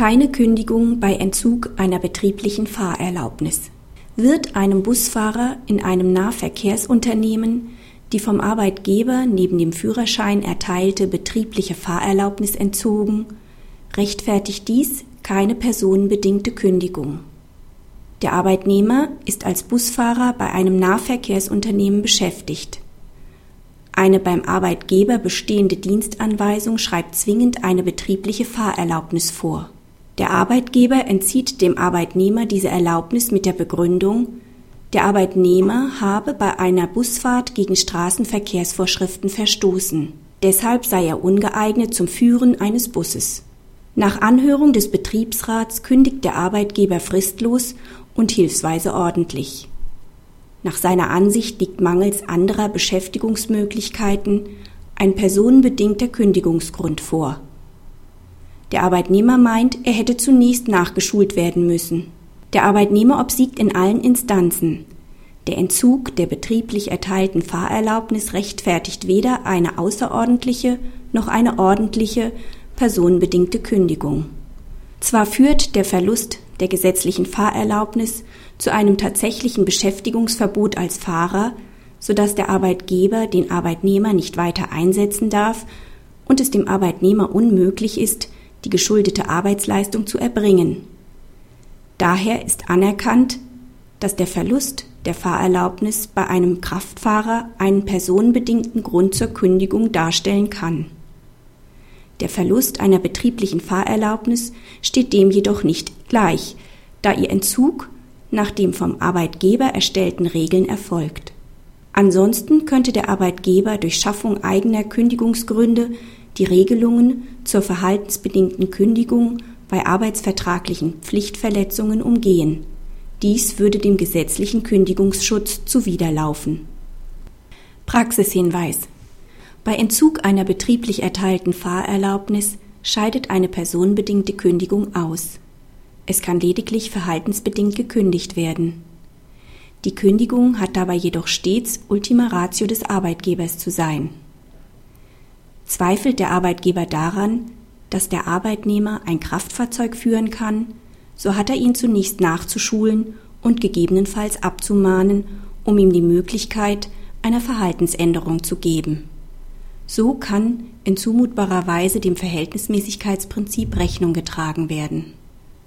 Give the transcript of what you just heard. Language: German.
Keine Kündigung bei Entzug einer betrieblichen Fahrerlaubnis. Wird einem Busfahrer in einem Nahverkehrsunternehmen die vom Arbeitgeber neben dem Führerschein erteilte betriebliche Fahrerlaubnis entzogen, rechtfertigt dies keine personenbedingte Kündigung. Der Arbeitnehmer ist als Busfahrer bei einem Nahverkehrsunternehmen beschäftigt. Eine beim Arbeitgeber bestehende Dienstanweisung schreibt zwingend eine betriebliche Fahrerlaubnis vor. Der Arbeitgeber entzieht dem Arbeitnehmer diese Erlaubnis mit der Begründung, der Arbeitnehmer habe bei einer Busfahrt gegen Straßenverkehrsvorschriften verstoßen. Deshalb sei er ungeeignet zum Führen eines Busses. Nach Anhörung des Betriebsrats kündigt der Arbeitgeber fristlos und hilfsweise ordentlich. Nach seiner Ansicht liegt mangels anderer Beschäftigungsmöglichkeiten ein personenbedingter Kündigungsgrund vor. Der Arbeitnehmer meint, er hätte zunächst nachgeschult werden müssen. Der Arbeitnehmer obsiegt in allen Instanzen. Der Entzug der betrieblich erteilten Fahrerlaubnis rechtfertigt weder eine außerordentliche noch eine ordentliche personenbedingte Kündigung. Zwar führt der Verlust der gesetzlichen Fahrerlaubnis zu einem tatsächlichen Beschäftigungsverbot als Fahrer, sodass der Arbeitgeber den Arbeitnehmer nicht weiter einsetzen darf und es dem Arbeitnehmer unmöglich ist, die geschuldete Arbeitsleistung zu erbringen. Daher ist anerkannt, dass der Verlust der Fahrerlaubnis bei einem Kraftfahrer einen personenbedingten Grund zur Kündigung darstellen kann. Der Verlust einer betrieblichen Fahrerlaubnis steht dem jedoch nicht gleich, da ihr Entzug nach den vom Arbeitgeber erstellten Regeln erfolgt. Ansonsten könnte der Arbeitgeber durch Schaffung eigener Kündigungsgründe die Regelungen zur verhaltensbedingten Kündigung bei arbeitsvertraglichen Pflichtverletzungen umgehen. Dies würde dem gesetzlichen Kündigungsschutz zuwiderlaufen. Praxishinweis Bei Entzug einer betrieblich erteilten Fahrerlaubnis scheidet eine personenbedingte Kündigung aus. Es kann lediglich verhaltensbedingt gekündigt werden. Die Kündigung hat dabei jedoch stets Ultima Ratio des Arbeitgebers zu sein. Zweifelt der Arbeitgeber daran, dass der Arbeitnehmer ein Kraftfahrzeug führen kann, so hat er ihn zunächst nachzuschulen und gegebenenfalls abzumahnen, um ihm die Möglichkeit einer Verhaltensänderung zu geben. So kann in zumutbarer Weise dem Verhältnismäßigkeitsprinzip Rechnung getragen werden